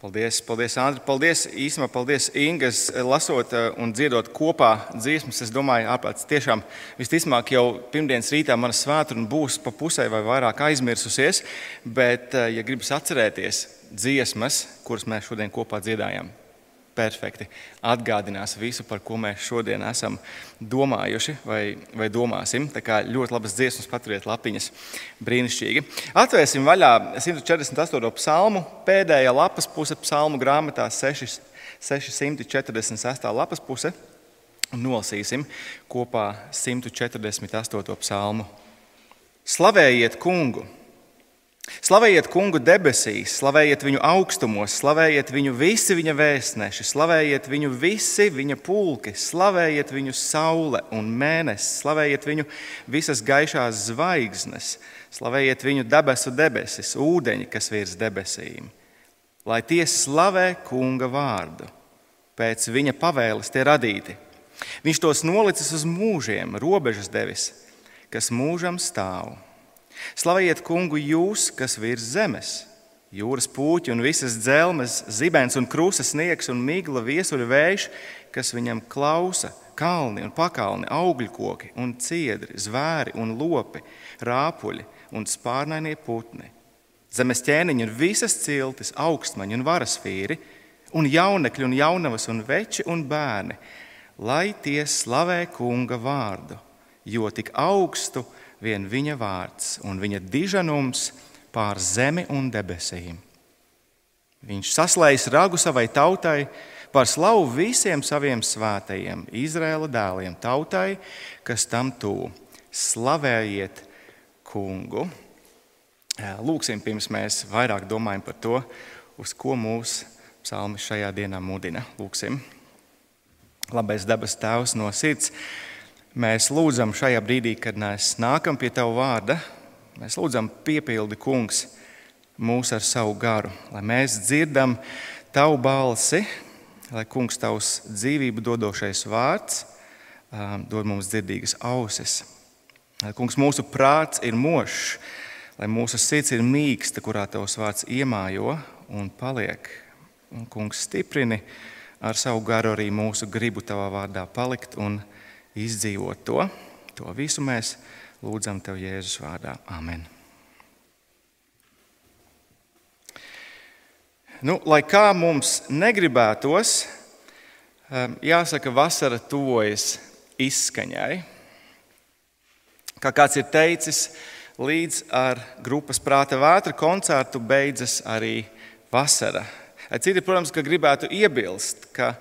Paldies, paldies, Andri. Paldies, īstenībā, paldies, Inga. Lasot eh, un dziedot kopā dziesmas, es domāju, ārpēc tiešām visticamāk jau pirmdienas rītā mana svētdiena būs pa pusē vai vairāk aizmirsusies. Bet, eh, ja gribas atcerēties dziesmas, kuras mēs šodien kopā dziedājām, perfekti atgādinās visu, par ko mēs šodien esam domājuši vai, vai domāsim. Tā kā ļoti labas dziesmas, paturiet lapiņas, brīnišķīgi. Atvērsim vaļā 148. psalmu, pēdējā lapas puse psalmu grāmatā 6, 646. lapas puse. Nolasīsim kopā 148. psalmu. Slavējiet kungu! Slavējiet kungu debesīs, slavējiet viņu augstumos, slavējiet viņu visi viņa vēstneši, slavējiet viņu visi viņa pulki, slavējiet viņu saule un mēnesis, slavējiet viņu visas gaišās zvaigznes, slavējiet viņu debesu debesis, ūdeņi, kas virs debesīm. Lai tie slavē kunga vārdu, pēc viņa pavēles tie radīti. Viņš tos nolicis uz mūžiem, robežas devis, kas mūžam stāv. Slavējiet kungu jūs, kas virs zemes, jūras puķi un visas dzelmes, zibens un krusas sniegs un migla viesuļu vējš, kas viņam klausa, kalni un pakalni, augļu koki un ciedri, zvēri un lopi, rāpuļi un spārnainie putni. Zemes ķēniņi un visas ciltis, augstmaņi un varasvīri, un jaunekļi un jaunavas un veči un bērni, lai tie slavē kunga vārdu, jo tik augstu ir vien viņa vārds un viņa diženums pār zemi un debesīm. Viņš saslēdz ragu savai tautai, par slavu visiem saviem svētajiem, Izraēla dēliem, tautai, kas tam tuvu. Slavējiet kungu! Lūksim, pirms mēs vairāk domājam par to, uz ko mūsu psalmi šajā dienā mudina. Lūksim! Labais dabas tēvs no sirds! Mēs lūdzam šajā brīdī, kad mēs nākam pie Tava vārda, mēs lūdzam, piepildi kungs mūs ar savu garu, lai mēs dzirdam Tavu balsi, lai kungs Tavs dzīvību dodošais vārds um, dod mums dzirdīgas ausis. Lai kungs mūsu prāts ir mošs, lai mūsu sirds ir mīksta, kurā Tavs vārds iemājo un paliek. Un, kungs stiprini ar savu garu arī mūsu gribu Tavā vārdā palikt un palikt izdzīvot to. To visu mēs lūdzam Tev Jēzus vārdā. Amen. Nu, lai kā mums negribētos, um, jāsaka, vasara tuvojas izskaņai. Kā kāds ir teicis, līdz ar grupas prāta vētra koncertu beidzas arī vasara. Citi, protams, gribētu iebilst, ka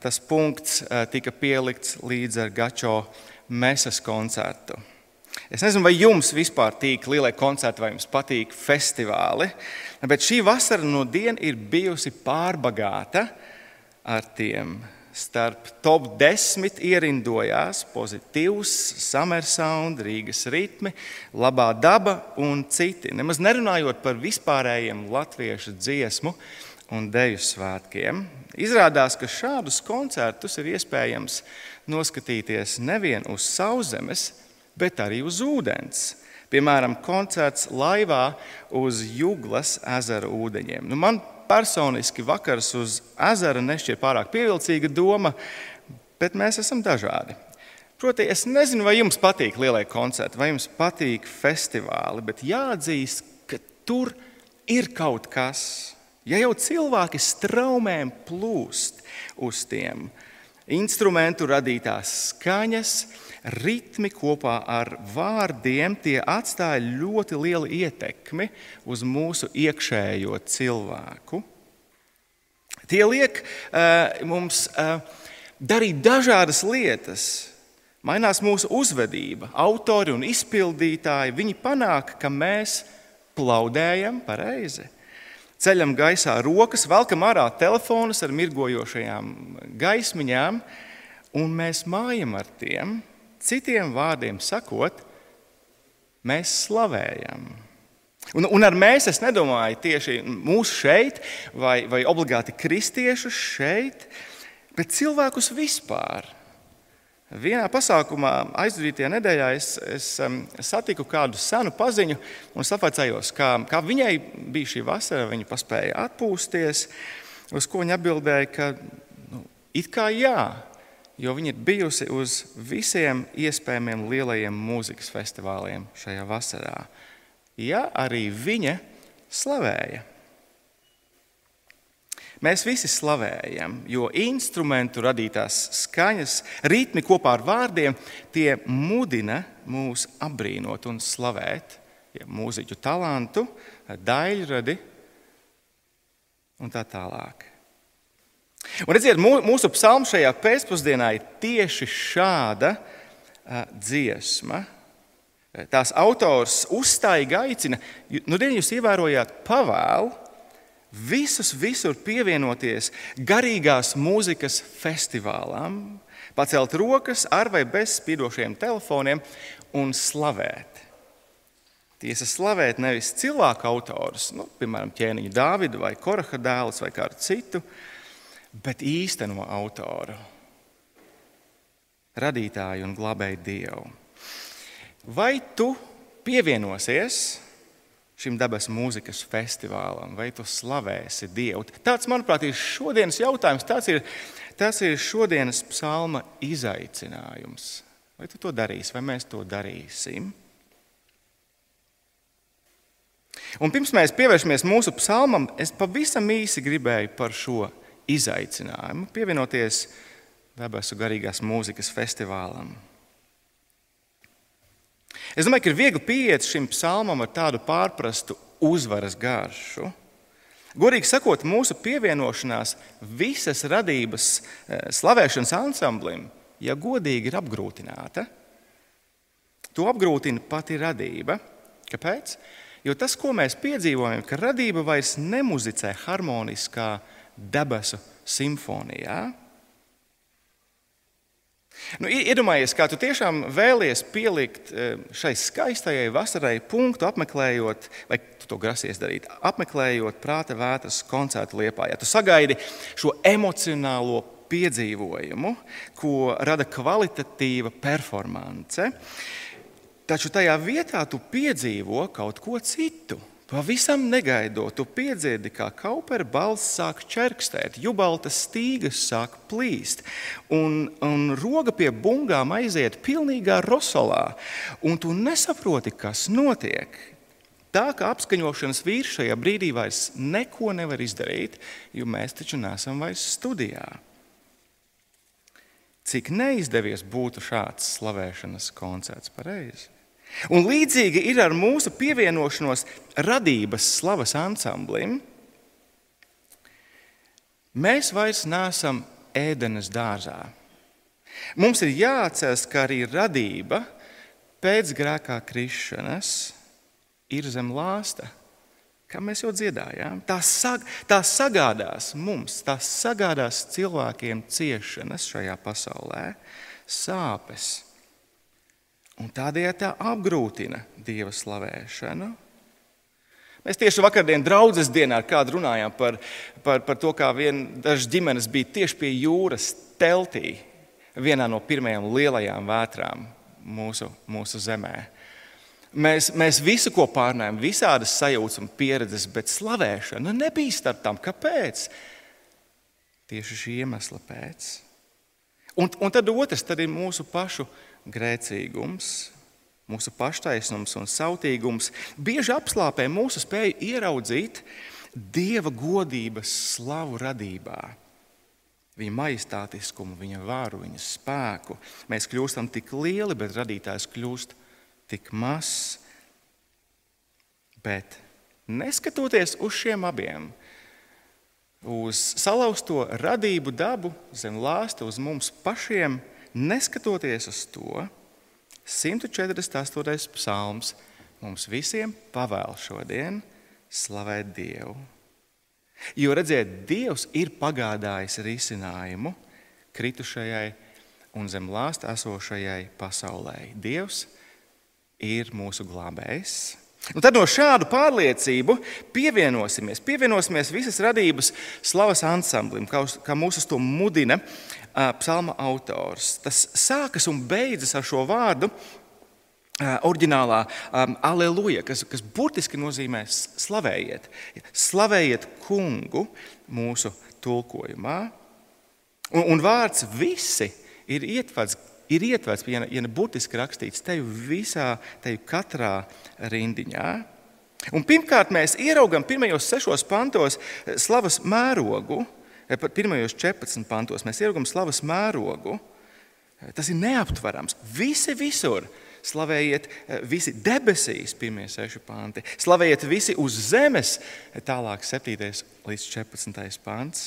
tas punkts eh, tika pielikts līdz ar Gačo mesas koncertu. Es nezinu, vai jums vispār tīk lielie koncerti, vai jums patīk festivāli, bet šī vasara no dienas ir bijusi pārbagāta ar tiem. Starp top 10 ierindojās pozitīvs, summer sound, Rīgas ritmi, labā daba un citi. Nemaz nerunājot par vispārējiem latviešu dziesmu un deju svētkiem. Izrādās, ka šādus koncertus ir iespējams noskatīties nevien uz sauszemes, bet arī uz ūdens. Piemēram, koncerts laivā uz Juglas ezera ūdeņiem. Nu, man personiski vakars uz ezera nešķiet pārāk pievilcīga doma, bet mēs esam dažādi. Proti, es nezinu, vai jums patīk lielie koncerti, vai jums patīk festivāli, bet jāatzīst, ka tur ir kaut kas, Ja jau cilvēki straumēm plūst uz tiem, instrumentu radītās skaņas, ritmi kopā ar vārdiem, tie atstāja ļoti lielu ietekmi uz mūsu iekšējo cilvēku. Tie liek uh, mums uh, darīt dažādas lietas. Mainās mūsu uzvedība, autori un izpildītāji. Viņi panāk, ka mēs plaudējam pareizi ceļam gaisā rokas, velkam ārā telefonus ar mirgojošajām gaismiņām, un mēs mājam ar tiem. Citiem vārdiem sakot, mēs slavējam. Un, un ar mēs es nedomāju tieši mūsu šeit, vai, vai obligāti kristiešus šeit, bet cilvēkus vispār. Vienā pasākumā aizvadītajā nedēļā es, es um, satiku kādu senu paziņu un sapacējos, kā, kā viņai bija šī vasara. Viņa paspēja atpūsties, uz ko viņa atbildēja, ka nu, it kā jā, jo viņa ir bijusi uz visiem iespējamiem lielajiem mūzikas festivāliem šajā vasarā. Ja arī viņa slavēja. Mēs visi slavējam, jo instrumentu radītās skaņas, ritmi kopā ar vārdiem, tie mudina mūs apbrīnot un slavēt ja, mūziķu talantu, daļradi un tā tālāk. Un redziet, mūsu psalms šajā pēcpusdienā ir tieši šāda dziesma. Tās autors uzstājīgi aicina, nu, dien jūs ievērojāt pavēlu, visus visur pievienoties garīgās mūzikas festivālam, pacelt rokas ar vai bez spīdošiem telefoniem un slavēt. Tiesa slavēt nevis cilvēku autorus, nu, piemēram, ķēniņu Dāvidu vai Koraha dēlus vai kādu citu, bet īsteno autoru, radītāju un glabēju Dievu. Vai tu pievienosies šim debesu mūzikas festivālam, vai tu slavēsi Dievu? Tāds, manuprāt, ir šodienas jautājums. Tas ir, tas ir šodienas psalma izaicinājums. Vai tu to darīsi, vai mēs to darīsim? Un pirms mēs pievēršamies mūsu psalmam, es pavisam īsi gribēju par šo izaicinājumu pievienoties debesu garīgās mūzikas festivālam. Es domāju, ka ir viegli pieiet šim psalmam ar tādu pārprastu uzvaras garšu. Godīgi sakot, mūsu pievienošanās visas radības eh, slavēšanas ansamblim, ja godīgi ir apgrūtināta, to apgrūtina pati radība. Kāpēc? Jo tas, ko mēs piedzīvojam, ka radība vairs nemuzicē harmoniskā debesu simfonijā, Nu, iedomājies, kā tu tiešām vēlies pielikt e, šai skaistajai vasarai punktu, apmeklējot, vai tu to grasies darīt, apmeklējot prāta vētras koncertu liepā. Ja tu sagaidi šo emocionālo piedzīvojumu, ko rada kvalitatīva performance, taču tajā vietā tu piedzīvo kaut ko citu. Pavisam negaidot, tu piedzirdi, kā kaupera balss sāk čerkstēt, jubaltas stīgas sāk plīst, un, un roga pie bungām aiziet pilnīgā rosolā, un tu nesaproti, kas notiek. Tā kā apskaņošanas vīrs šajā brīdī vairs neko nevar izdarīt, jo mēs taču nesam vairs studijā. Cik neizdevies būtu šāds slavēšanas koncerts pareizi? Un līdzīgi ir ar mūsu pievienošanos radības slavas ansamblim. Mēs vairs neesam ēdenes dārzā. Mums ir jāatcerās, ka arī radība pēc grēkā krišanas ir zem lāsta, kā mēs jau dziedājām. Tā, sag, tā sagādās mums, tā sagādās cilvēkiem ciešanas šajā pasaulē, sāpes un tādējādi tā apgrūtina dieva slavēšanu. Mēs tieši vakardienas draudzes dienā ar kādu runājām par, par, par to, kā dažas ģimenes bija tieši pie jūras teltī, vienā no pirmajām lielajām vētrām mūsu, mūsu zemē. Mēs, mēs visu, ko pārnājām, visādas sajūtas un pieredzes, bet slavēšana nebija starp tām. Kāpēc? Tieši šī iemesla pēc. Un, un tad otrs tad ir mūsu pašu grēcīgums, mūsu paštaisnums un sautīgums bieži apslāpē mūsu spēju ieraudzīt dieva godības slavu radībā. Viņa majestātiskumu, viņa varu, viņa spēku. Mēs kļūstam tik lieli, bet radītājs kļūst tik mazs. Bet neskatoties uz šiem abiem, uz salauzto radību dabu, zem lāsta, uz mums pašiem, Neskatoties uz to, 148. psalms mums visiem pavēl šodien slavēt Dievu. Jo redziet, Dievs ir pagādājis risinājumu kritušajai un zem lāsta esošajai pasaulē. Dievs ir mūsu glābējs. Un tad no šādu pārliecību pievienosimies, pievienosimies visas radības slavas ansamblim, kā, uz, kā mūsu to mudina uh, psalma autors. Tas sākas un beidzas ar šo vārdu, uh, oriģinālā um, aleluja, kas, kas burtiski nozīmē slavējiet. Slavējiet kungu mūsu tulkojumā. Un, un vārds visi ir ietverts ir ietverts, ja, ja ne burtiski rakstīts, te visā, te katrā rindiņā. Un pirmkārt, mēs ieraugām pirmajos sešos pantos eh, slavas mērogu, eh, pirmajos 14 pantos mēs ieraugām slavas mērogu. Eh, tas ir neaptverams. Visi visur. Slavējiet visi debesīs, pirmie seši panti. Slavējiet visi uz zemes, tālāk 7. līdz 14. pants.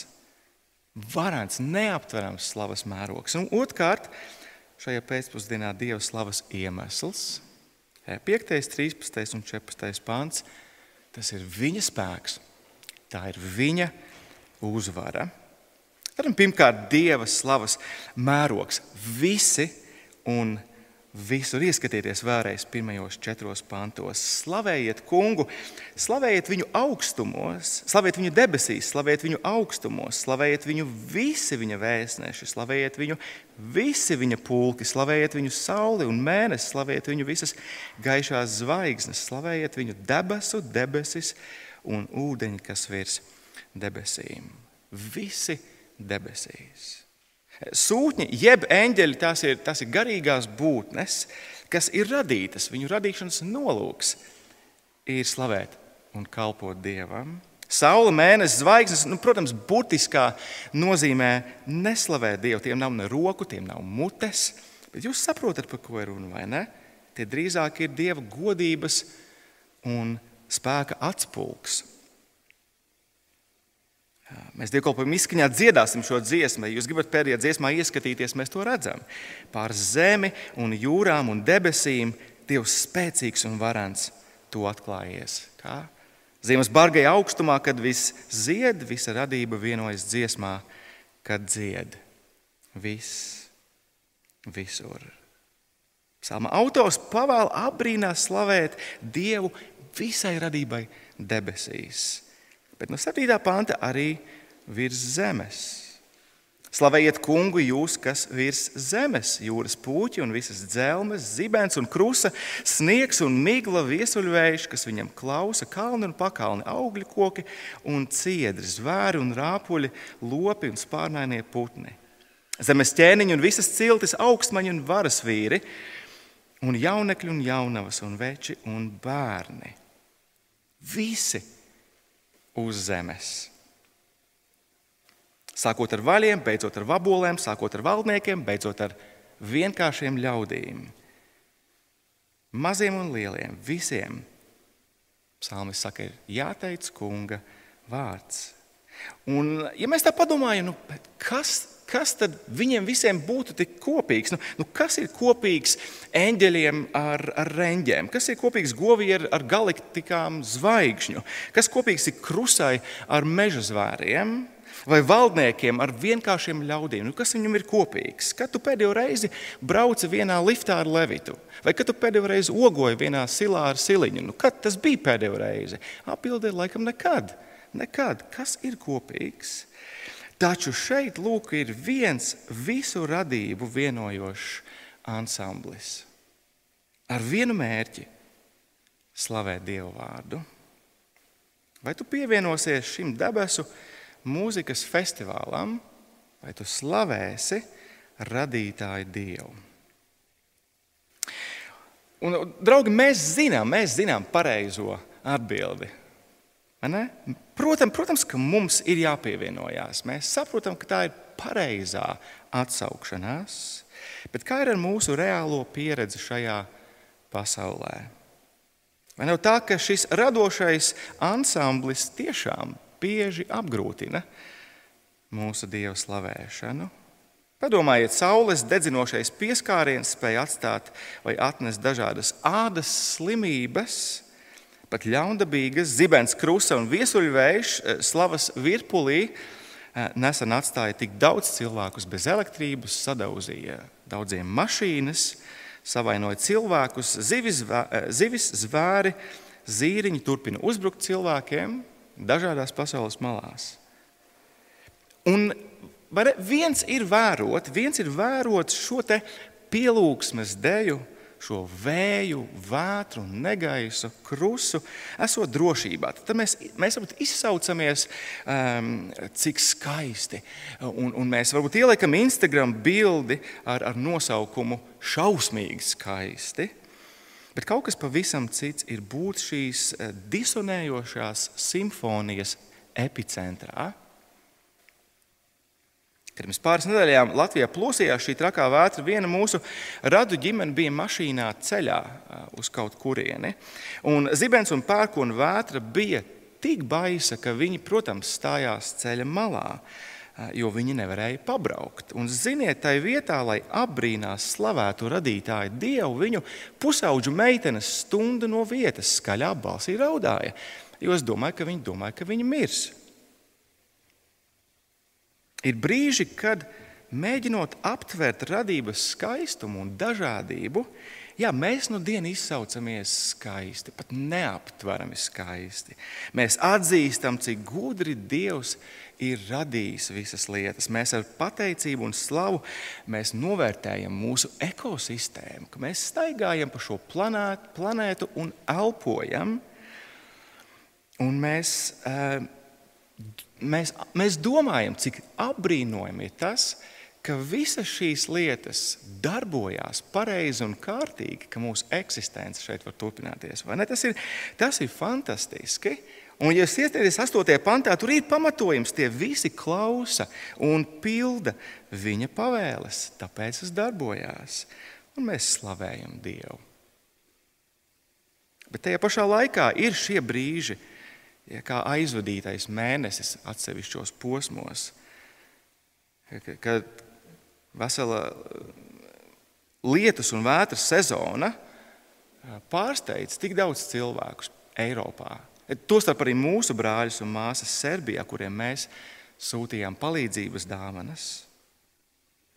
Varants, neaptverams slavas mērogs. Un otrkārt, šajā pēcpusdienā Dieva slavas iemesls. 5, 13 un 14 pāns. Tas ir viņa spēks, tā ir viņa uzvara. Tad pirmkārt, Dieva slavas mērogs. Visi un visi Visur ieskatieties vēlreiz pirmajos četros pantos. Slavējiet kungu, slavējiet viņu augstumos, slavējiet viņu debesīs, slavējiet viņu augstumos, slavējiet viņu visi viņa vēstneši, slavējiet viņu visi viņa pulki, slavējiet viņu sauli un mēnesi, slavējiet viņu visas gaišās zvaigznes, slavējiet viņu debesu, debesis un ūdeņi, kas virs debesīm. Visi debesīs. Sūtņi, jeb eņģeļi, tas ir, tas ir garīgās būtnes, kas ir radītas. Viņu radīšanas nolūks ir slavēt un kalpot Dievam. Saula, mēnesis, zvaigznes, nu, protams, būtiskā nozīmē neslavēt Dievu. Tiem nav ne roku, tiem nav mutes. Bet jūs saprotat, par ko ir runa, vai ne? Tie drīzāk ir Dieva godības un spēka atspulgs. Mēs dievkalpojumu izskaņā dziedāsim šo dziesmu. Ja jūs gribat pēdējā dziesmā ieskatīties, mēs to redzam. Pār zemi un jūrām un debesīm Dievs spēcīgs un varants to atklājies. Kā? Ziemas bargai augstumā, kad viss zied, visa radība vienojas dziesmā, kad dzied. Viss, visur. Psalma autors pavēl apbrīnā slavēt Dievu visai radībai debesīs bet no 7. panta arī virs zemes. Slavējiet kungu, jūs, kas virs zemes, jūras puķi un visas dzelmes, zibens un krusa, sniegs un migla, viesuļvējš, kas viņam klausa, kalni un pakalni, augļu koki un ciedri, zvēri un rāpuļi, lopi un spārnainie putni. Zemes ķēniņi un visas ciltis, augstmaņi un varas vīri, un jaunekļi un jaunavas un veči un bērni. Visi uz zemes. Sākot ar vaļiem, beidzot ar vabolēm, sākot ar valdniekiem, beidzot ar vienkāršiem ļaudīm. Maziem un lieliem, visiem. Psalmis saka, ir jāteic kunga vārds. Un, ja mēs tā padomājam, nu, kas kas tad viņiem visiem būtu tik kopīgs? Nu, nu, kas ir kopīgs eņģeļiem ar, ar reņģiem? Kas ir kopīgs goviem ar, ar galaktikām zvaigžņu? Kas kopīgs ir krusai ar meža zvēriem? Vai valdniekiem ar vienkāršiem ļaudīm? Nu, kas viņam ir kopīgs? Kad tu pēdējo reizi brauci vienā liftā ar levitu, vai kad tu pēdējo reizi ogoji vienā silā ar siliņu? Nu, kad tas bija pēdējo reizi? Atbildēji, laikam, nekad. nekad. Kas ir kopīgs? Taču šeit lūk, ir viens visu radību vienojošs ansamblis ar vienu mērķi - slavēt Dievu vārdu. Vai tu pievienosies šim debesu mūzikas festivālam, vai tu slavēsi radītāju Dievu? Un, draugi, mēs zinām, mēs zinām pareizo atbildi Protams, protams, ka mums ir jāpievienojas. Mēs saprotam, ka tā ir pareizā atsaukšanās, bet kā ir ar mūsu reālo pieredzi šajā pasaulē? Vai nav tā, ka šis radošais ansamblis tiešām bieži apgrūtina mūsu dievu slavēšanu? Padomājiet, saules dedzinošais pieskāriens spēja atstāt vai atnest dažādas ādas slimības, pat ļaundabīgas, zibens krusta un viesuļvējš eh, slavas virpulī eh, nesen atstāja tik daudz cilvēkus bez elektrības, sadauzīja daudziem mašīnas, savainoja cilvēkus, zivis, eh, zivis zvēri zīriņi turpina uzbrukt cilvēkiem dažādās pasaules malās. Un viens ir vērot, viens ir vērot šo pielūgsmes deju, šo vēju, vētru, negaisu, krusu, esot drošībā. Tad mēs, mēs varbūt izsaucamies, um, cik skaisti. Un, un mēs varbūt ieliekam Instagram bildi ar, ar nosaukumu šausmīgi skaisti. Bet kaut kas pavisam cits ir būt šīs eh, disonējošās simfonijas epicentrā pirms pāris nedēļām Latvijā plosījās šī trakā vētra, viena mūsu radu ģimene bija mašīnā ceļā uz kaut kurieni. Un zibens un pērkona vētra bija tik baisa, ka viņi, protams, stājās ceļa malā, jo viņi nevarēja pabraukt. Un, ziniet, tai vietā, lai apbrīnās slavētu radītāju Dievu, viņu pusauģu meitenes stundu no vietas skaļā balsī raudāja, jo es domāju, ka viņi domāja, ka viņi mirs. Ir brīži, kad mēģinot aptvert radības skaistumu un dažādību, jā, mēs no dienas izsaucamies skaisti, pat neaptverami skaisti. Mēs atzīstam, cik gudri Dievs ir radījis visas lietas. Mēs ar pateicību un slavu novērtējam mūsu ekosistēmu, ka mēs staigājam pa šo planētu, planētu un elpojam. Un mēs, uh, mēs, mēs domājam, cik apbrīnojami ir tas, ka visas šīs lietas darbojās pareizi un kārtīgi, ka mūsu eksistence šeit var turpināties. Tas ir, tas ir fantastiski. Un, ja jūs iestāties 8. pantā, tur ir pamatojums, tie visi klausa un pilda viņa pavēles. Tāpēc tas darbojās. Un mēs slavējam Dievu. Bet tajā pašā laikā ir šie brīži, kad ja, kā aizvadītais mēnesis atsevišķos posmos, kad vesela lietus un vētras sezona pārsteidz tik daudz cilvēku Eiropā. Tostarp arī mūsu brāļus un māsas Serbijā, kuriem mēs sūtījām palīdzības dāvanas,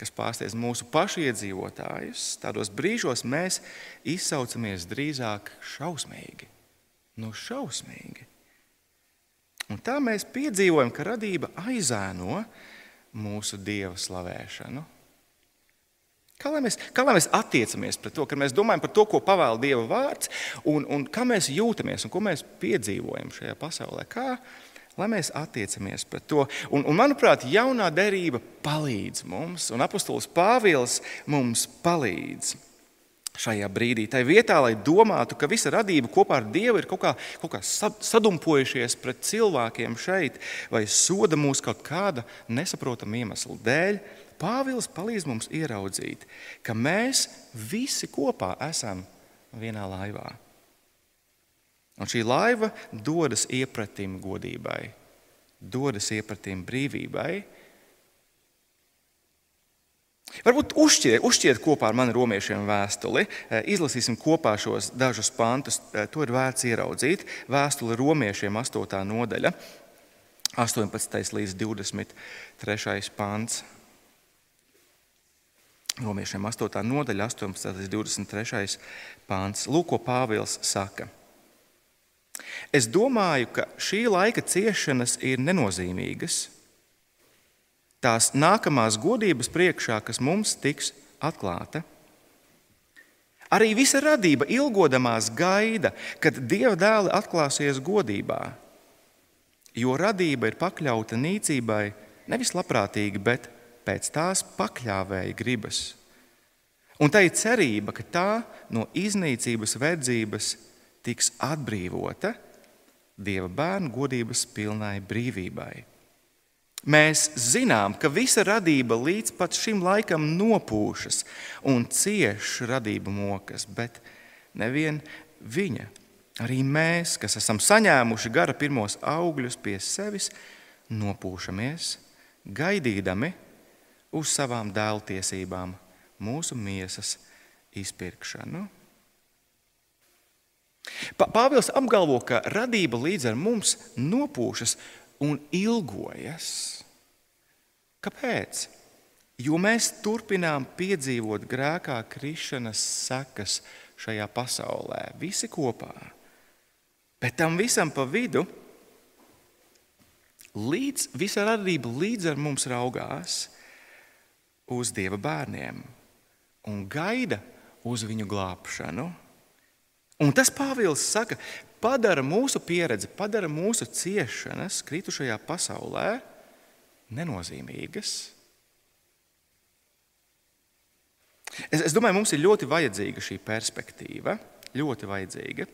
kas pārsteidz mūsu pašu iedzīvotājus. Tādos brīžos mēs izsaucamies drīzāk šausmīgi. Nu, šausmīgi. Un tā mēs piedzīvojam, ka radība aizēno mūsu dieva slavēšanu. Kā lai, mēs, kā lai mēs attiecamies pret to, kad mēs domājam par to, ko pavēl Dieva vārds, un, un kā mēs jūtamies un ko mēs piedzīvojam šajā pasaulē? Kā lai mēs attiecamies pret to? Un, un manuprāt, jaunā derība palīdz mums, un apustulis Pāvils mums palīdz šajā brīdī. Tā vietā, lai domātu, ka visa radība kopā ar Dievu ir kaut kā, kaut kā sadumpojušies pret cilvēkiem šeit, vai soda mūs kaut kāda nesaprotama iemesla dēļ, Pāvils palīdz mums ieraudzīt, ka mēs visi kopā esam vienā laivā. Un šī laiva dodas iepratim godībai, dodas iepratim brīvībai, Varbūt uzšķiet, uzšķiet kopā ar mani romiešiem vēstuli. Eh, izlasīsim kopā šos dažus pantus. Eh, to ir vērts ieraudzīt. Vēstule romiešiem 8. nodaļa, 18. līdz 23. pants. Romiešiem 8. nodaļa, 18. līdz 23. pāns. Lūk, ko Pāvils saka. Es domāju, ka šī laika ciešanas ir nenozīmīgas tās nākamās godības priekšā, kas mums tiks atklāta. Arī visa radība ilgodamās gaida, kad Dieva dēli atklāsies godībā. Jo radība ir pakļauta nīcībai nevis labprātīgi, bet pēc tās pakļāvēja gribas. Un tā ir cerība, ka tā no iznīcības verdzības tiks atbrīvota Dieva bērnu godības pilnai brīvībai. Mēs zinām, ka visa radība līdz pat šim laikam nopūšas un cieš radību mokas, bet nevien viņa. Arī mēs, kas esam saņēmuši gara pirmos augļus pie sevis, nopūšamies, gaidīdami uz savām dēltiesībām, mūsu miesas izpirkšanu. Pāvils apgalvo, ka radība līdz ar mums nopūšas un ilgojas. Kāpēc? Jo mēs turpinām piedzīvot grēkā krišanas sekas šajā pasaulē, visi kopā. Bet tam visam pa vidu, līdz, visa radība līdz ar mums raugās uz Dieva bērniem un gaida uz viņu glābšanu. Un tas Pāvils saka, padara mūsu pieredzi, padara mūsu ciešanas kritušajā pasaulē nenozīmīgas. Es, es domāju, mums ir ļoti vajadzīga šī perspektīva. Ļoti vajadzīga.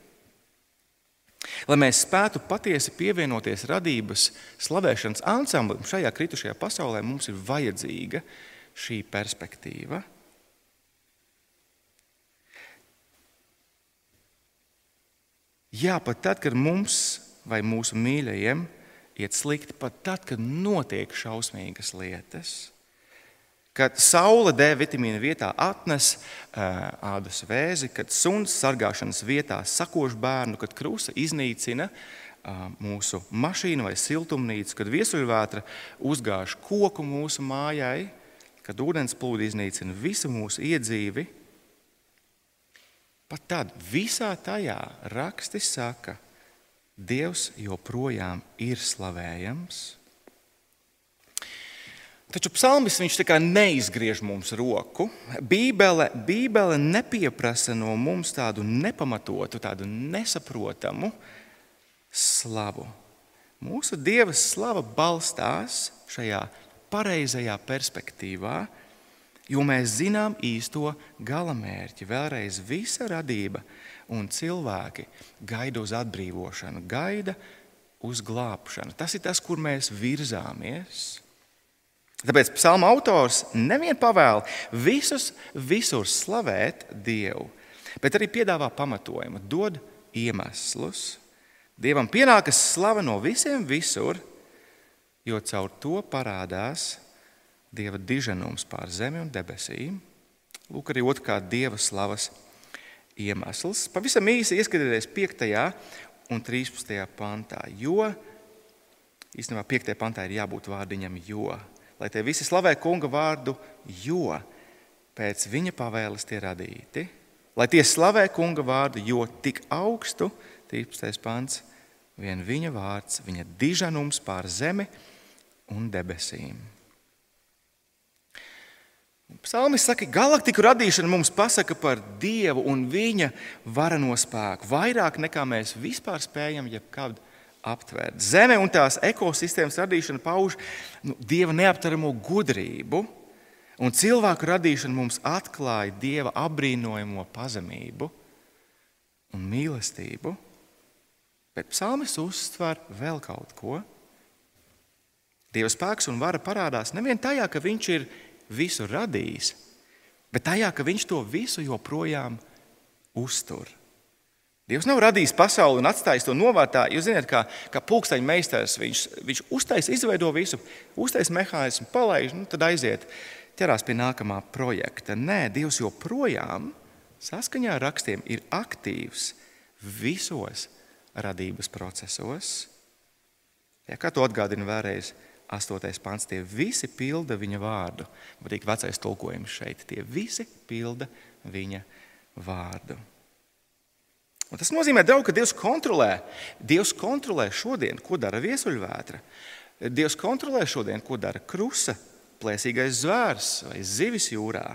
Lai mēs spētu patiesi pievienoties radības slavēšanas ansamblim šajā kritušajā pasaulē, mums ir vajadzīga šī perspektīva. Jā, pat tad, kad mums vai mūsu mīļajiem iet slikti, pat tad, kad notiek šausmīgas lietas, kad saule D vitamīna vietā atnes ādas vēzi, kad suns sargāšanas vietā sakož bērnu, kad krusta iznīcina mūsu mašīnu vai siltumnīcu, kad viesuļvētra uzgāž koku mūsu mājai, kad ūdensplūdi iznīcina visu mūsu iedzīvi Pat tad visā tajā raksti saka, Dievs joprojām ir slavējams. Taču psalmis viņš tā kā neizgriež mums roku. Bībele, Bībele nepieprasa no mums tādu nepamatotu, tādu nesaprotamu slavu. Mūsu Dieva slava balstās šajā pareizajā perspektīvā, jo mēs zinām īsto galamērķi. Vēlreiz visa radība un cilvēki gaida uz atbrīvošanu, gaida uz glābšanu. Tas ir tas, kur mēs virzāmies. Tāpēc psalma autors nevien pavēl visus visur slavēt Dievu, bet arī piedāvā pamatojumu, dod iemeslus. Dievam pienākas slava no visiem visur, jo caur to parādās Dieva diženums pār zemi un debesīm. Lūk, arī otrkārt Dieva slavas iemesls. Pavisam īsi ieskatieties 5. un 13. pantā, jo īstenībā 5. pantā ir jābūt vārdiņam, jo. Lai tie visi slavē kunga vārdu, jo pēc viņa pavēles tie radīti. Lai tie slavē kunga vārdu, jo tik augstu, 13. pants, vien viņa vārds, viņa diženums pār zemi un debesīm. Psalmis saka, ka galaktiku radīšana mums pasaka par Dievu un Viņa varano spēku. Vairāk nekā mēs vispār spējam jebkad aptvērt. Zeme un tās ekosistēmas radīšana pauž nu, Dieva neaptveramo gudrību, un cilvēku radīšana mums atklāja Dieva apbrīnojamo pazemību un mīlestību. Bet psalmis uztver vēl kaut ko. Dieva spēks un vara parādās nevien tajā, ka viņš ir visu radījis, bet tajā, ka viņš to visu joprojām uztur. Dievs nav radījis pasauli un atstājis to novārtā. Jūs zināt, kā, kā pulksteņa meistars, viņš, viņš uztaisa, izveido visu, uztaisa mehānismu, palaiž, nu, tad aiziet, ķerās pie nākamā projekta. Nē, Dievs joprojām saskaņā ar rakstiem ir aktīvs visos radības procesos. Ja, kā to atgādina vēlreiz? 8. pants, tie visi pilda viņa vārdu. Patīk vecais tulkojums šeit. Tie visi pilda viņa vārdu. Un tas nozīmē, draugi, ka Dievs kontrolē. Dievs kontrolē šodien, ko dara viesuļvētra. Dievs kontrolē šodien, ko dara krusa, plēsīgais zvērs vai zivis jūrā.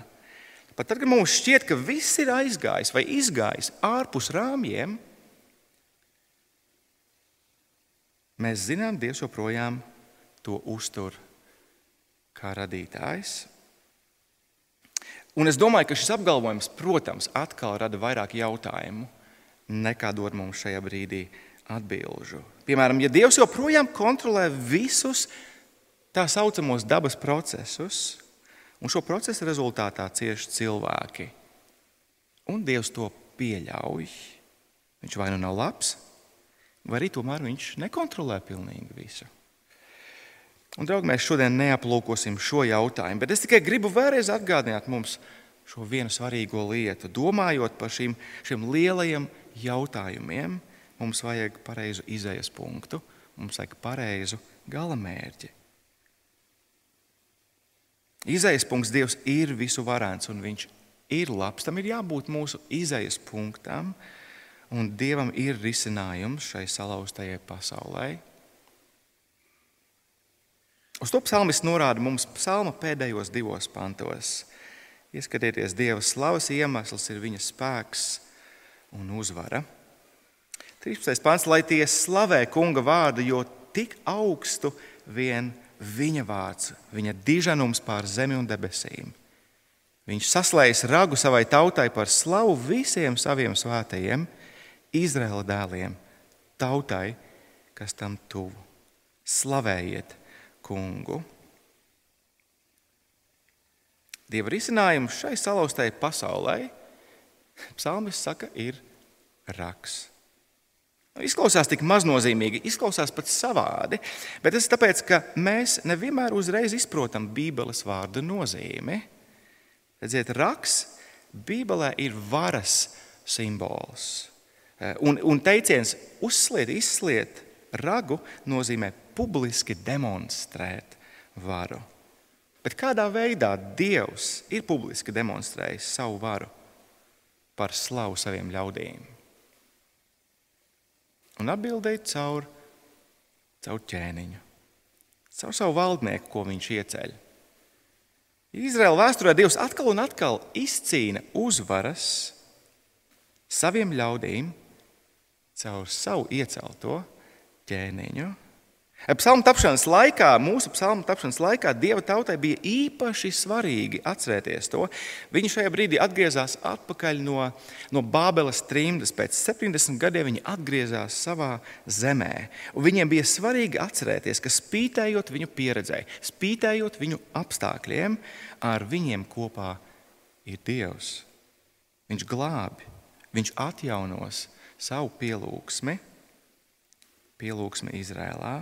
Pat tad, kad mums šķiet, ka viss ir aizgājis vai izgājis ārpus rāmjiem, mēs zinām, Dievs joprojām ir to uztur kā radītājs. Un es domāju, ka šis apgalvojums, protams, atkal rada vairāk jautājumu, nekā dod mums šajā brīdī atbilžu. Piemēram, ja Dievs joprojām kontrolē visus tā saucamos dabas procesus, un šo procesu rezultātā cieši cilvēki, un Dievs to pieļauj, viņš vai nu nav labs, vai arī tomēr viņš nekontrolē pilnīgi visu. Un, draugi, mēs šodien neaplūkosim šo jautājumu, bet es tikai gribu vēlreiz atgādināt mums šo vienu svarīgo lietu. Domājot par šīm, šiem lielajiem jautājumiem, mums vajag pareizu izējas punktu, mums vajag pareizu galamērķi. Izējas punkts Dievs ir visu varants un viņš ir labs. Tam ir jābūt mūsu izējas punktam. un Dievam ir risinājums šai salauztajai pasaulē. Uz to psalmis norāda mums psalma pēdējos divos pantos. Ieskatieties, Dieva slavas iemesls ir viņa spēks un uzvara. 13. pāns, lai tie slavē kunga vārdu, jo tik augstu vien viņa vārds, viņa diženums pār zemi un debesīm. Viņš saslēdz ragu savai tautai par slavu visiem saviem svētajiem, Izraēla dēliem, tautai, kas tam tuvu. Slavējiet kungu! Dieva risinājums šai salauztai pasaulē, psalmis saka, ir raksts. Nu, izklausās tik maznozīmīgi, izklausās pat savādi, bet tas ir tāpēc, ka mēs nevienmēr uzreiz izprotam Bībeles vārdu nozīmi. Redziet, raksts Bībelē ir varas simbols. Eh, un, un teiciens uzsliet, izsliet ragu nozīmē publiski demonstrēt varu. Bet kādā veidā Dievs ir publiski demonstrējis savu varu par slavu saviem ļaudīm? Un atbildēja caur, caur ķēniņu, caur savu valdnieku, ko viņš ieceļ. Izraēla vēsturē Dievs atkal un atkal izcīna uzvaras saviem ļaudīm caur savu iecelto ķēniņu. Psalmu tapšanas laikā, mūsu psalmu tapšanas laikā, Dieva tautai bija īpaši svarīgi atcerēties to. Viņi šajā brīdī atgriezās atpakaļ no, no Bābeles trimdas. Pēc 70 gadiem viņi atgriezās savā zemē. Un viņiem bija svarīgi atcerēties, ka spītējot viņu pieredzē, spītējot viņu apstākļiem, ar viņiem kopā ir Dievs. Viņš glābi, viņš atjaunos savu pielūgsmi, pielūgsmi Izrēlā.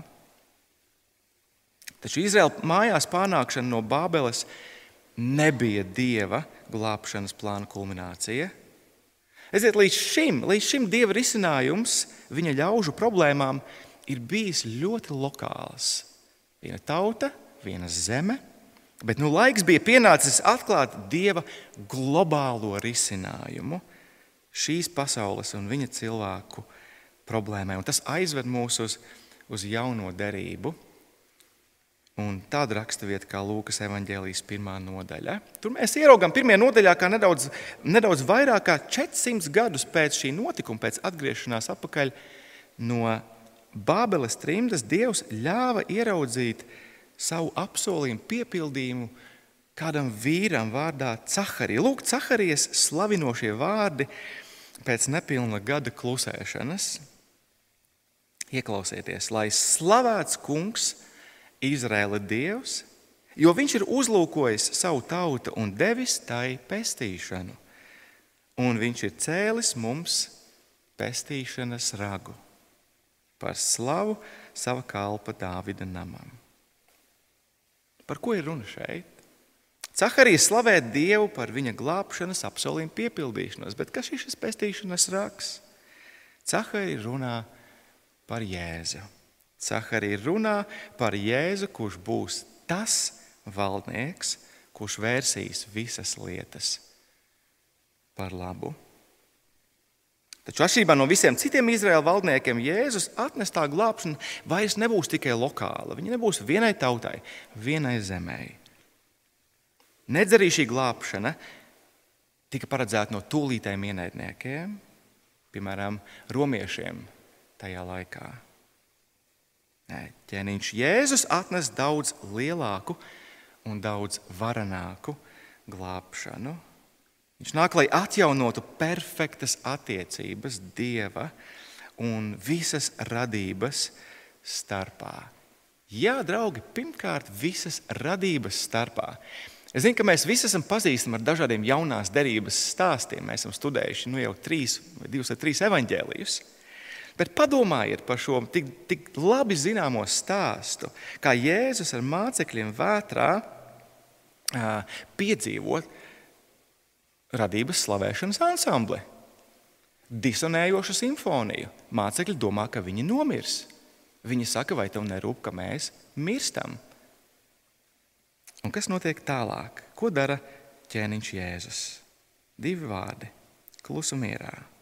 Taču Izraēla mājās pārnākšana no Bābeles nebija dieva glābšanas plāna kulminācija. Eziet, līdz šim, līdz šim dieva risinājums viņa ļaužu problēmām ir bijis ļoti lokāls. Viena tauta, viena zeme, bet nu laiks bija pienācis atklāt dieva globālo risinājumu šīs pasaules un viņa cilvēku problēmai. Un tas aizved mūs uz, uz jauno derību. Un tāda raksturvieta kā Lūkas evanģēlijas pirmā nodaļa. Tur mēs ieraugām pirmajā nodaļā, ka nedaudz, nedaudz vairāk kā 400 gadus pēc šī notikuma, pēc atgriešanās atpakaļ no Bābeles trimdas, Dievs ļāva ieraudzīt savu apsolījumu piepildījumu kādam vīram vārdā Caharija. Lūk, Caharijas slavinošie vārdi pēc nepilna gada klusēšanas. Ieklausieties, lai slavēts kungs! Izraēla dievs, jo viņš ir uzlūkojis savu tautu un devis tai pestīšanu. Un viņš ir cēlis mums pestīšanas ragu par slavu sava kalpa Dāvida namam. Par ko ir runa šeit? Caharijas slavē Dievu par viņa glābšanas apsolījumu piepildīšanos, bet kas ir šis pestīšanas raksts? Caharija runā par Jēzu. Caharija runā par Jēzu, kurš būs tas valdnieks, kurš vērsīs visas lietas par labu. Taču atšķirībā no visiem citiem Izraēla valdniekiem, Jēzus atnestā glābšana vairs nebūs tikai lokāla. Viņa nebūs vienai tautai, vienai zemē. Nedz arī šī glābšana tika paredzēta no tūlītējiem ienaidniekiem, piemēram, romiešiem tajā laikā. Nē, ķēniņš Jēzus atnes daudz lielāku un daudz varenāku glābšanu. Viņš nāk, lai atjaunotu perfektas attiecības Dieva un visas radības starpā. Jā, draugi, pirmkārt, visas radības starpā. Es zinu, ka mēs visi esam pazīstami ar dažādiem jaunās derības stāstiem. Mēs esam studējuši nu, jau trīs, divus vai trīs evaņģēlijus. Bet padomājiet par šo tik, tik labi zināmo stāstu, kā Jēzus ar mācekļiem vētrā piedzīvot radības slavēšanas ansambli. Disonējošu simfoniju. Mācekļi domā, ka viņi nomirs. Viņi saka, vai tev nerūp, ka mēs mirstam? Un kas notiek tālāk? Ko dara ķēniņš Jēzus? Divi vārdi - klusu mierā.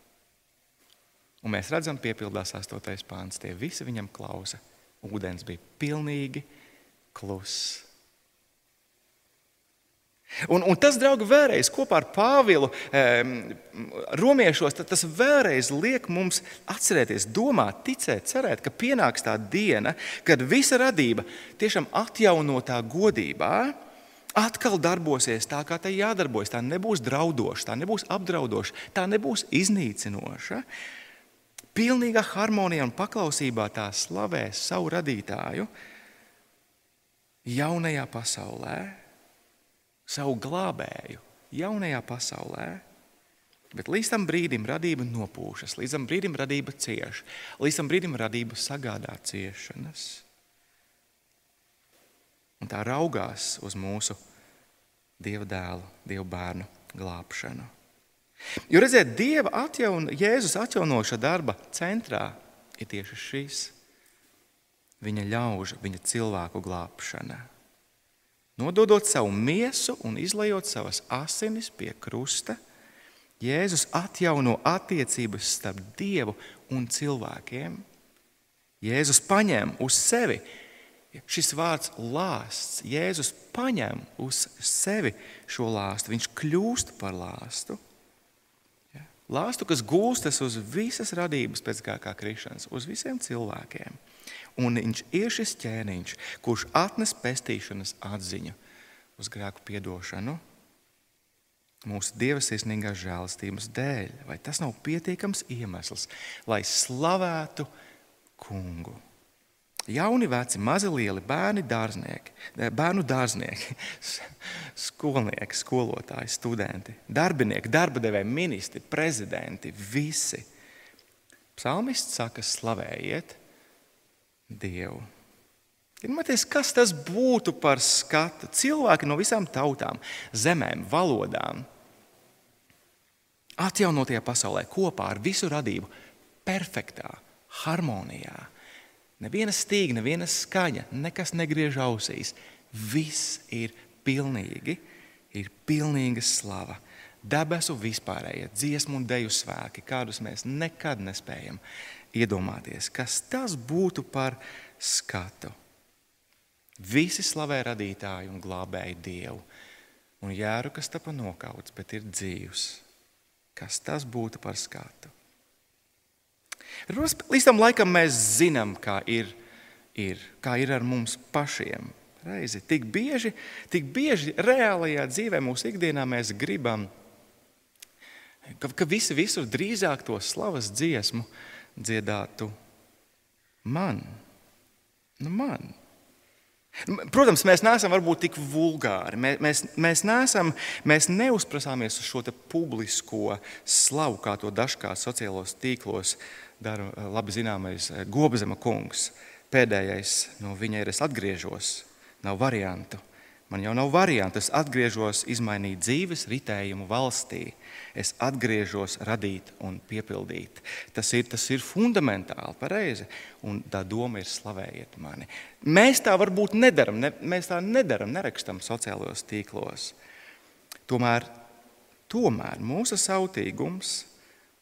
Un mēs redzam, piepildās 8. pāns. Tie visi viņam klausa. Ūdens bija pilnīgi kluss. Un, un tas, draugi, vēlreiz kopā ar Pāvilu romiešos, tas vēlreiz liek mums atcerēties, domāt, ticēt, cerēt, ka pienāks tā diena, kad visa radība tiešām atjaunotā godībā atkal darbosies tā, kā tai jādarbojas. Tā nebūs draudoša, tā nebūs apdraudoša, tā nebūs iznīcinoša. Pilnīgā harmonijā un paklausībā tā slavēs savu radītāju jaunajā pasaulē, savu glābēju jaunajā pasaulē. Bet līdz tam brīdim radība nopūšas, līdz tam brīdim radība cieš, līdz tam brīdim radība sagādā ciešanas. Un tā raugās uz mūsu Dieva dēlu, Dieva bērnu glābšanu. Jo redziet, Dieva atjaun, Jēzus atjaunoša darba centrā ir tieši šis viņa ļaužu, viņa cilvēku glābšana. Nododot savu miesu un izlējot savas asinis pie krusta, Jēzus atjauno attiecības starp Dievu un cilvēkiem. Jēzus paņem uz sevi šis vārds lāsts. Jēzus paņem uz sevi šo lāstu, viņš kļūst par lāstu. Lāstu, kas gulstas uz visas radības pēc kā, kā krišanas, uz visiem cilvēkiem. Un viņš ir šis ķēniņš, kurš atnes pestīšanas atziņu uz grēku piedošanu mūsu dieva sirsnīgās žēlastības dēļ. Vai tas nav pietiekams iemesls, lai slavētu kungu? Jauni, veci, mazi, lieli bērni, dārznieki, bērnu dārznieki, skolnieki, skolotāji, studenti, darbinieki, darba devēji, ministri, prezidenti, visi. Psalmists saka, slavējiet Dievu. Iedomājieties, kas tas būtu par skatu? Cilvēki no visām tautām, zemēm, valodām, atjaunotajā pasaulē kopā ar visu radību, perfektā harmonijā Neviena stīga, neviena skaņa, nekas negriež ausīs. Viss ir pilnīgi, ir pilnīga slava. Debesu vispārējie dziesmu un deju svēki, kādus mēs nekad nespējam iedomāties. Kas tas būtu par skatu? Visi slavē radītāju un glābēju Dievu. Un jēru, kas tapa nokauts, bet ir dzīvs. Kas tas būtu par skatu? Līdz tam laikam mēs zinām, kā ir, ir, kā ir ar mums pašiem. Reizi. Tik bieži, tik bieži reālajā dzīvē, mūsu ikdienā mēs gribam, ka, ka visi visur drīzāk to slavas dziesmu dziedātu man. Nu man. Protams, mēs neesam varbūt tik vulgāri. Mēs, mēs, mēs, neesam, mēs neuzprasāmies uz šo publisko slavu, kā to dažkārt sociālos tīklos dara eh, labi zināmais eh, Gobzema kungs. Pēdējais no viņa ir: es atgriežos, nav variantu. Man jau nav variantu. Es atgriežos, izmainīt dzīves ritējumu valstī. Es atgriežos, radīt un piepildīt. Tas ir, tas ir fundamentāli pareizi. Un tā doma ir slavējiet mani. Mēs tā varbūt nedaram, ne, mēs tā nedaram, nerakstam sociālajos tīklos. Tomēr, tomēr mūsu sautīgums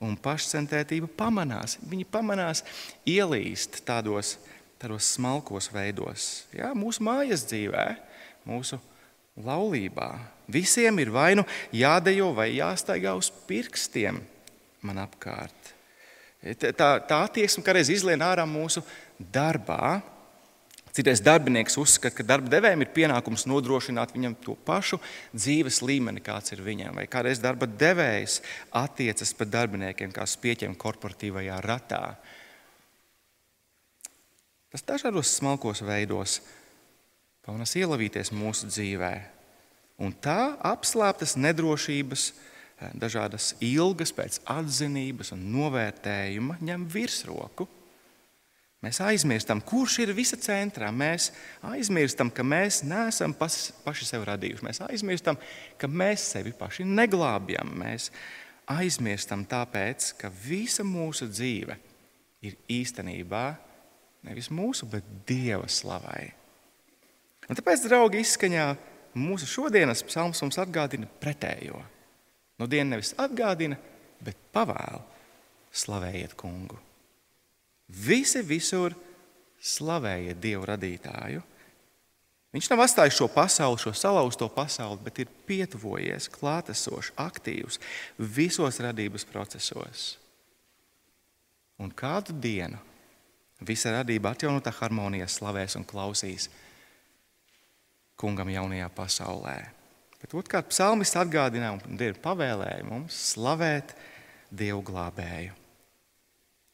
un pašcentētība pamanās. Viņi pamanās ielīst tādos, tādos smalkos veidos, Jā, mūsu mājas dzīvēm mūsu laulībā. Visiem ir vai nu jādejo, vai jāstaigā uz pirkstiem man apkārt. Tā, tā attieksme kādreiz izlien ārā mūsu darbā. Citais darbinieks uzskata, ka darba devējiem ir pienākums nodrošināt viņam to pašu dzīves līmeni, kāds ir viņam. Vai kādreiz darba devējs attiecas pret darbiniekiem kā spieķiem korporatīvajā ratā. Tas dažādos smalkos veidos Paunas ielavīties mūsu dzīvē. Un tā apslēptas nedrošības, eh, dažādas ilgas pēc atzinības un novērtējuma ņem virsroku. Mēs aizmirstam, kurš ir visa centrā. Mēs aizmirstam, ka mēs neesam pas, paši sev radījuši. Mēs aizmirstam, ka mēs sevi paši neglābjam. Mēs aizmirstam tāpēc, ka visa mūsu dzīve ir īstenībā nevis mūsu, bet Dieva slavai. Un tāpēc, draugi, izskaņā mūsu šodienas psalms mums atgādina pretējo. Nu, diena nevis atgādina, bet pavēla. slavējiet kungu. Visi visur slavējiet Dievu radītāju. Viņš nav atstājis šo pasauli, šo salauzto pasauli, bet ir pietuvojies, klātesošs, aktīvs visos radības procesos. Un kādu dienu visa radība atjaunotā harmonijā slavēs un klausīs kungam jaunajā pasaulē. Bet otrkārt, psalmists atgādināja un Dievs pavēlēja mums slavēt Dievu glābēju.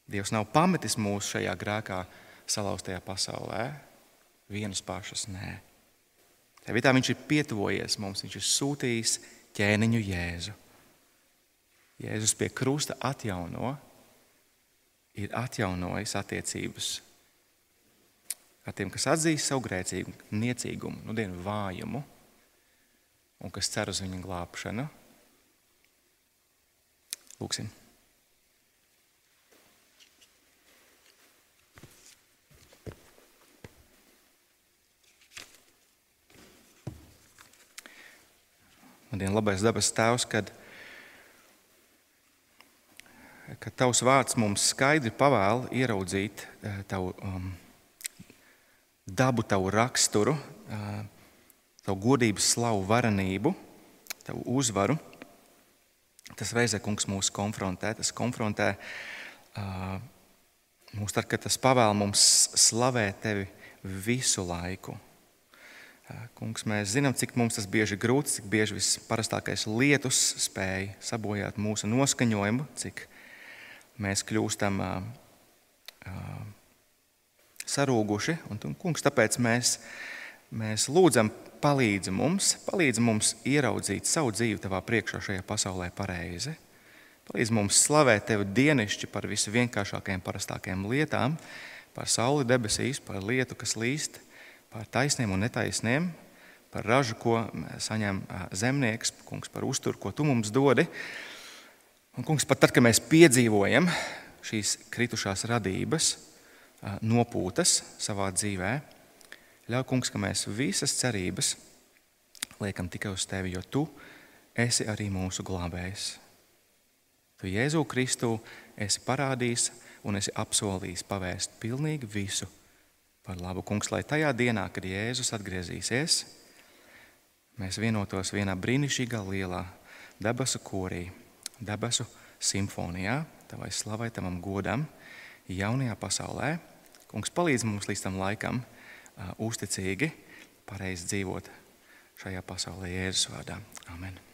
Dievs nav pametis mūs šajā grēkā salauztajā pasaulē, vienas pašas nē. Tā vietā viņš ir pietuvojies mums, viņš ir sūtījis ķēniņu Jēzu. Jēzus pie krusta atjauno, ir atjaunojis attiecības ar tiem, kas atzīst savu grēcīgu, niecīgumu, nu, dienu vājumu un kas cer uz viņa glābšanu. Lūksim! Man ir labais dabas tēvs, kad, kad tavs vārds mums skaidri pavēl ieraudzīt eh, tavu um, dabu, tavu raksturu, tavu godības slavu, varenību, tavu uzvaru. Tas reizē, kungs, mūs konfrontē. Tas konfrontē mūs tad, kad tas pavēl mums slavēt tevi visu laiku. Kungs, mēs zinām, cik mums tas bieži ir grūti, cik bieži visparastākais lietus spēj sabojāt mūsu noskaņojumu, cik mēs kļūstam uh, sarūguši. Un, un, kungs, tāpēc mēs, mēs lūdzam, palīdzi mums, palīdzi mums ieraudzīt savu dzīvi tavā priekšā šajā pasaulē pareizi. Palīdzi mums slavēt tevi dienišķi par visvienkāršākajām, parastākajām lietām, par sauli debesīs, par lietu, kas līst par taisniem un netaisniem, par ražu, ko saņem zemnieks, kungs, par uzturu, ko tu mums dodi. Un, kungs, pat tad, kad mēs piedzīvojam šīs kritušās radības, nopūtas savā dzīvē, ļauj, kungs, ka mēs visas cerības liekam tikai uz tevi, jo tu esi arī mūsu glābējs. Tu Jēzu Kristu esi parādījis un esi apsolījis pavēst pilnīgi visu par labu. Kungs, lai tajā dienā, kad Jēzus atgriezīsies, mēs vienotos vienā brīnišķīgā lielā debesu korī, debesu simfonijā, tavai slavai, tavam godam, jaunajā pasaulē. Kungs, palīdz mums līdz tam laikam uh, uzticīgi, pareizi dzīvot šajā pasaulē Jēzus vārdā. Amen.